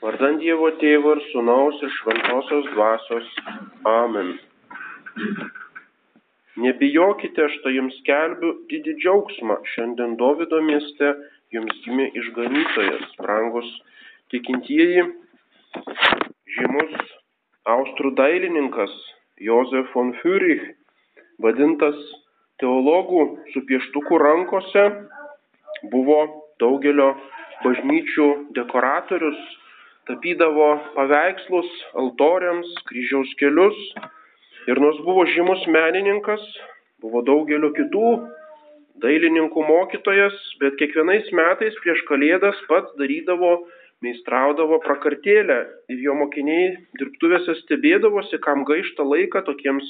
Vardant Dievo Tėvo ir Sūnaus ir Šventosios Dvasios. Amen. Nebijokite, aš tai jums skelbiu didį džiaugsmą. Šiandien Davido mieste jums gimė išganytojas, brangus tikintieji, žymus austrų dailininkas Josef von Fürich, vadintas teologų su pieštuku rankose, buvo daugelio bažnyčių dekoratorius, tapydavo paveikslus altoriams, kryžiaus kelius. Ir nors buvo žymus menininkas, buvo daugelio kitų dailininkų mokytojas, bet kiekvienais metais prieš kalėdas pats darydavo, meistraudavo prakartėlę. Ir jo mokiniai dirbtuvėse stebėdavosi, kam gaišta laiką tokiems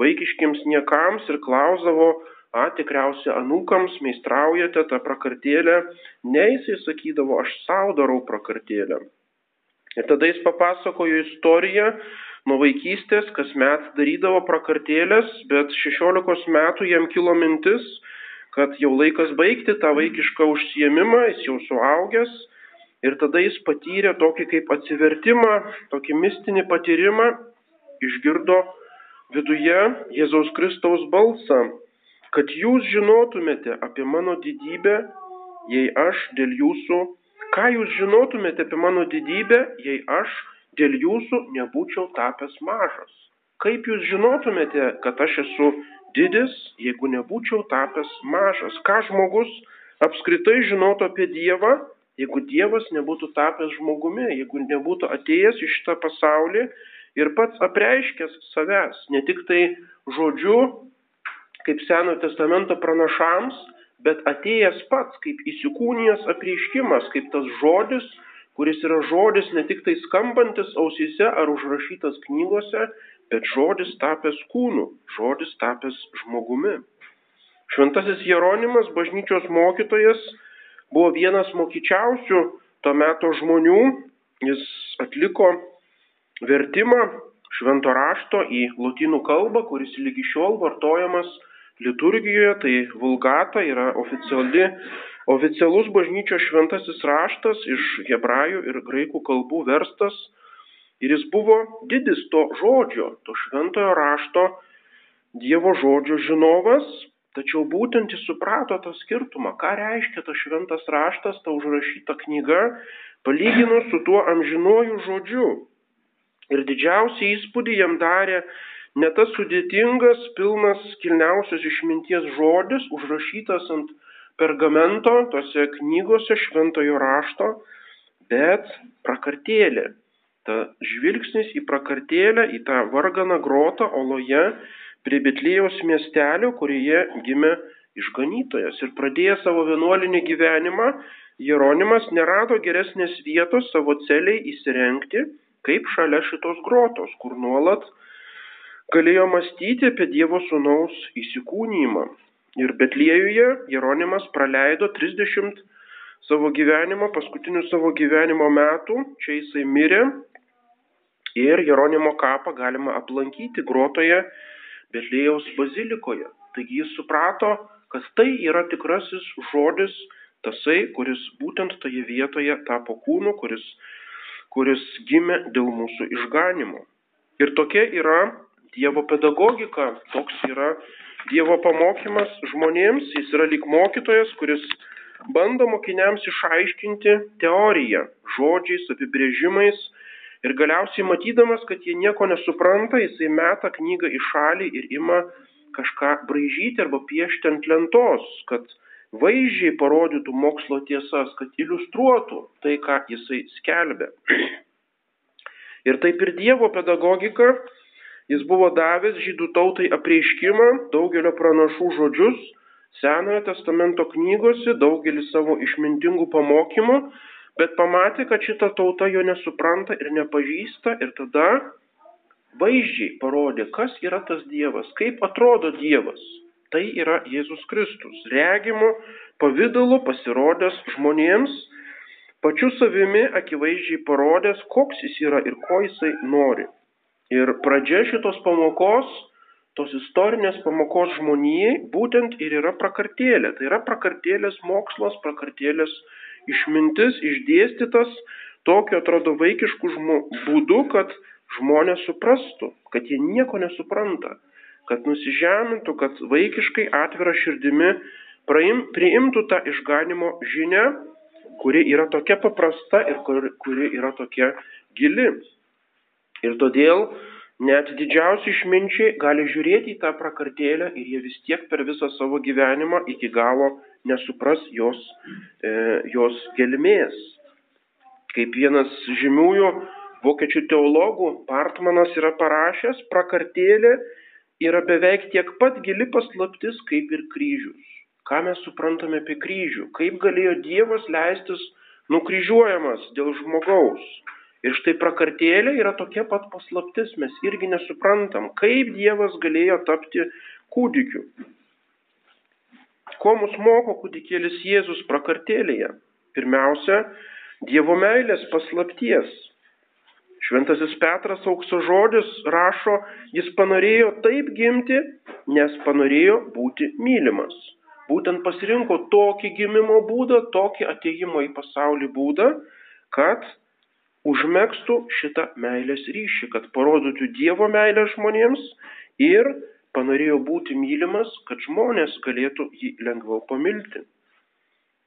vaikiškiams niekams ir klausdavo, a, tikriausiai anūkams meistraujate tą prakartėlę. Ne, jisai sakydavo, aš savo darau prakartėlę. Ir tada jis papasakojo istoriją nuo vaikystės, kasmet darydavo prakartėlės, bet 16 metų jam kilo mintis, kad jau laikas baigti tą vaikišką užsiemimą, jis jau suaugęs. Ir tada jis patyrė tokį kaip atsivertimą, tokį mistinį patyrimą, išgirdo viduje Jėzaus Kristaus balsą, kad jūs žinotumėte apie mano didybę, jei aš dėl jūsų ką jūs žinotumėte apie mano didybę, jei aš dėl jūsų nebūčiau tapęs mažas? Kaip jūs žinotumėte, kad aš esu didis, jeigu nebūčiau tapęs mažas? Ką žmogus apskritai žinotų apie Dievą, jeigu Dievas nebūtų tapęs žmogumi, jeigu nebūtų atėjęs į šitą pasaulį ir pats apreiškęs savęs, ne tik tai žodžiu, kaip Senojo testamento pranašams, bet atėjęs pats kaip įsikūnijęs apreiškimas, kaip tas žodis, kuris yra žodis ne tik tai skambantis ausyse ar užrašytas knygose, bet žodis tapęs kūnu, žodis tapęs žmogumi. Šventasis Jeronimas, bažnyčios mokytojas, buvo vienas mokyčiausių to meto žmonių. Jis atliko vertimą švento rašto į lotynų kalbą, kuris lygi šiol vartojamas liturgijoje, tai vulgata yra oficiali, oficialus bažnyčios šventasis raštas iš hebrajų ir graikų kalbų verstas. Ir jis buvo didis to žodžio, to šventojo rašto Dievo žodžio žinovas, tačiau būtent jis suprato tą skirtumą, ką reiškia tas šventas raštas, ta užrašyta knyga, palyginus su tuo amžinuoju žodžiu. Ir didžiausią įspūdį jam darė ne tas sudėtingas, pilnas kilniausios išminties žodis, užrašytas ant pergamento, tose knygose šventojo rašto, bet prakartėlė. Ta žvilgsnis į prakartėlę, į tą varganą grotą oloje prie Betlėjaus miestelio, kurioje gimė išganytojas. Ir pradėjęs savo vienuolinį gyvenimą, Jeronimas nerado geresnės vietos savo celiai įsirengti, kaip šalia šitos grotos, kur nuolat galėjo mąstyti apie Dievo sūnaus įsikūnymą. Ir Betliejuje Jeronimas praleido 30 savo gyvenimo, paskutinių savo gyvenimo metų, čia jisai mirė ir Jeronimo kapą galima aplankyti grotoje Betlėjaus bazilikoje. Taigi jis suprato, kad tai yra tikrasis žodis, tasai, kuris būtent toje vietoje tapo kūnu, kuris, kuris gimė dėl mūsų išganimo. Ir tokia yra Dievo pedagogika, toks yra Dievo pamokymas žmonėms, jis yra lyg mokytojas, kuris bando mokiniams išaiškinti teoriją, žodžiais, apibrėžimais ir galiausiai matydamas, kad jie nieko nesupranta, jisai meta knygą į šalį ir ima kažką braižyti arba piešti ant lentos, kad vaizdžiai parodytų mokslo tiesas, kad iliustruotų tai, ką jisai skelbia. Ir taip ir Dievo pedagogika Jis buvo davęs žydų tautai apreiškimą, daugelio pranašų žodžius, Senojo testamento knygose, daugelį savo išmintingų pamokymų, bet pamatė, kad šita tauta jo nesupranta ir nepažįsta ir tada vaizdžiai parodė, kas yra tas Dievas, kaip atrodo Dievas. Tai yra Jėzus Kristus, regimo pavydalu pasirodęs žmonėms, pačiu savimi akivaizdžiai parodęs, koks jis yra ir ko jisai nori. Ir pradžia šitos pamokos, tos istorinės pamokos žmonijai, būtent ir yra prakartėlė. Tai yra prakartėlės mokslas, prakartėlės išmintis, išdėstytas tokiu atrodo vaikišku žmo, būdu, kad žmonės suprastų, kad jie nieko nesupranta, kad nusižemintų, kad vaikiškai atvira širdimi praim, priimtų tą išganimo žinę, kuri yra tokia paprasta ir kur, kuri yra tokia gili. Ir todėl net didžiausi išminčiai gali žiūrėti į tą prakartėlę ir jie vis tiek per visą savo gyvenimą iki galo nesupras jos, e, jos gelmės. Kaip vienas žymiųjų vokiečių teologų Partmanas yra parašęs, prakartėlė yra beveik tiek pat gili paslaptis kaip ir kryžius. Ką mes suprantame apie kryžių? Kaip galėjo Dievas leistis nukryžiuojamas dėl žmogaus? Ir štai prakartėlė yra tokia pat paslaptis, mes irgi nesuprantam, kaip Dievas galėjo tapti kūdikiu. Ko mus moko kūdikėlis Jėzus prakartėlėje? Pirmiausia, Dievo meilės paslapties. Šventasis Petras aukso žodis rašo, jis panorėjo taip gimti, nes panorėjo būti mylimas. Būtent pasirinko tokį gimimo būdą, tokį ateimo į pasaulį būdą, kad užmėgstų šitą meilės ryšį, kad parodytų Dievo meilę žmonėms ir panorėjo būti mylimas, kad žmonės galėtų jį lengviau pamilti.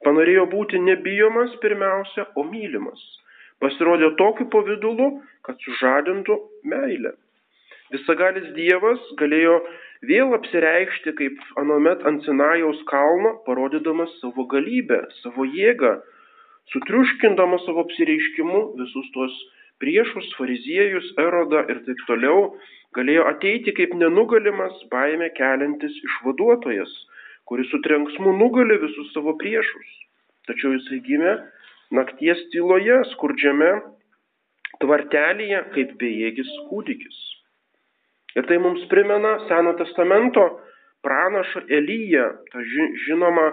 Panorėjo būti nebijomas pirmiausia, o mylimas pasirodė tokiu pavydalu, kad sužadintų meilę. Visagalis Dievas galėjo vėl apsireikšti kaip anomet ant Sinajaus kalno, parodydamas savo galybę, savo jėgą, sutriuškindamas savo apsireiškimu visus tuos priešus, fariziejus, erodą ir taip toliau, galėjo ateiti kaip nenugalimas baime keliantis išvaduotojas, kuris su trenksmu nugali visus savo priešus. Tačiau jisai gimė nakties tyloje, skurdžiame tvartelėje kaip bejėgis kūdikis. Ir tai mums primena Seno testamento pranašą Elyją, tą žinoma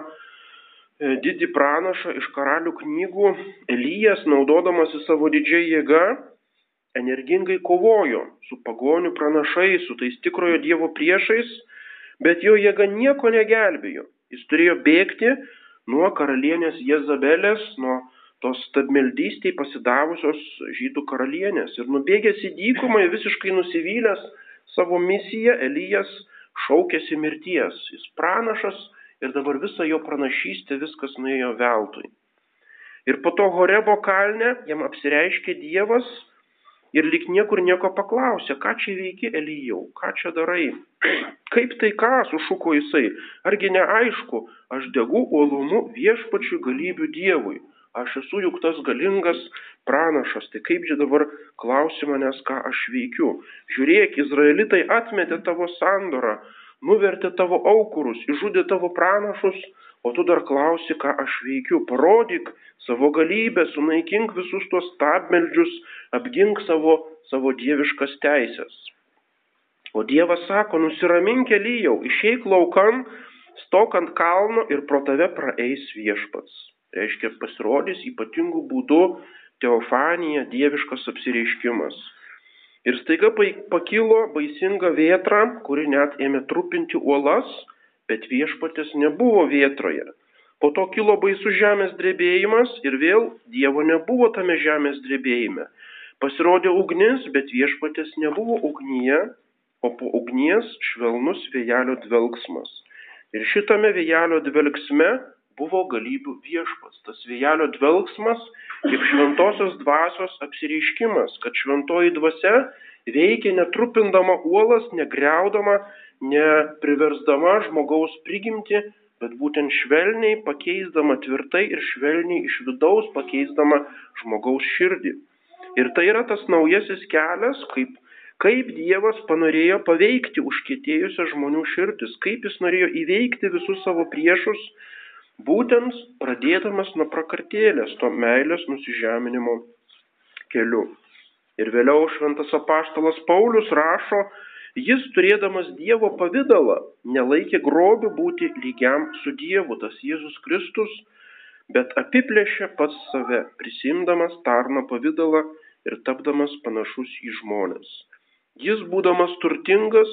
didį pranašą iš karalių knygų. Elyjas, naudodamasi savo didžiai jėga, energingai kovojo su pagonių pranašais, su tais tikrojo Dievo priešais, bet jo jėga nieko negelbėjo. Jis turėjo bėgti nuo karalienės Jezabelės, nuo tos stabmeldystėj pasidavusios žydų karalienės. Ir nubėgęs į dykumą, visiškai nusivylęs savo misiją, Elijas šaukėsi mirties. Jis pranašas ir dabar visa jo pranašystė viskas nuėjo veltui. Ir po to Horebo kalne jam apsireiškė Dievas ir lik niekur nieko paklausė, ką čia veiki Elyjau, ką čia darai. Kaip tai ką, sušuko jisai, argi neaišku, aš degu uolumu viešpačių galybių Dievui. Aš esu juk tas galingas pranašas, tai kaipgi dabar klausi manęs, ką aš veikiu. Žiūrėk, izraelitai atmetė tavo sandorą, nuvertė tavo aukurus, išžudė tavo pranašus, o tu dar klausi, ką aš veikiu. Parodyk savo galybę, sunaikink visus tuos stabmeldžius, apgink savo, savo dieviškas teisės. O Dievas sako, nusiramink kelyjau, išeik laukan, stok ant kalno ir pro tave praeis viešpats reiškia pasirodys ypatingų būdų teofanija, dieviškas apsireiškimas. Ir staiga pakilo baisinga vėtra, kuri net ėmė trupinti uolas, bet viešpatės nebuvo vėtroje. Po to kilo baisus žemės drebėjimas ir vėl Dievo nebuvo tame žemės drebėjime. Pasirodė ugnis, bet viešpatės nebuvo ugnyje, o po ugnies švelnus vėjelio dvelgsmas. Ir šitame vėjelio dvelgsme buvo galybių viešpats. Tas vėjelio dvelgsmas kaip šventosios dvasios apsireiškimas, kad šventoji dvasia veikia netrupindama uolas, negreudama, nepriversdama žmogaus prigimti, bet būtent švelniai pakeisdama tvirtai ir švelniai iš vidaus pakeisdama žmogaus širdį. Ir tai yra tas naujasis kelias, kaip, kaip Dievas panorėjo paveikti užkėtėjusią žmonių širdis, kaip jis norėjo įveikti visus savo priešus, būtent pradėdamas nuo prakartėlės, to meilės nusižeminimo keliu. Ir vėliau šventas apaštalas Paulius rašo, jis turėdamas Dievo pavydalą nelaikė grobių būti lygiam su Dievu, tas Jėzus Kristus, bet apiplėšė pats save, prisimdamas tarno pavydalą ir tapdamas panašus į žmonės. Jis būdamas turtingas,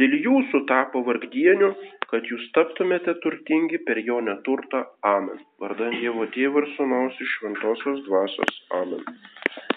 dėl jūsų tapo vargdieniu, kad jūs taptumėte turtingi per jo neturtą. Amen. Vardant Dievo Tėvų ir Sūnaus iš Šventosios Dvasios. Amen.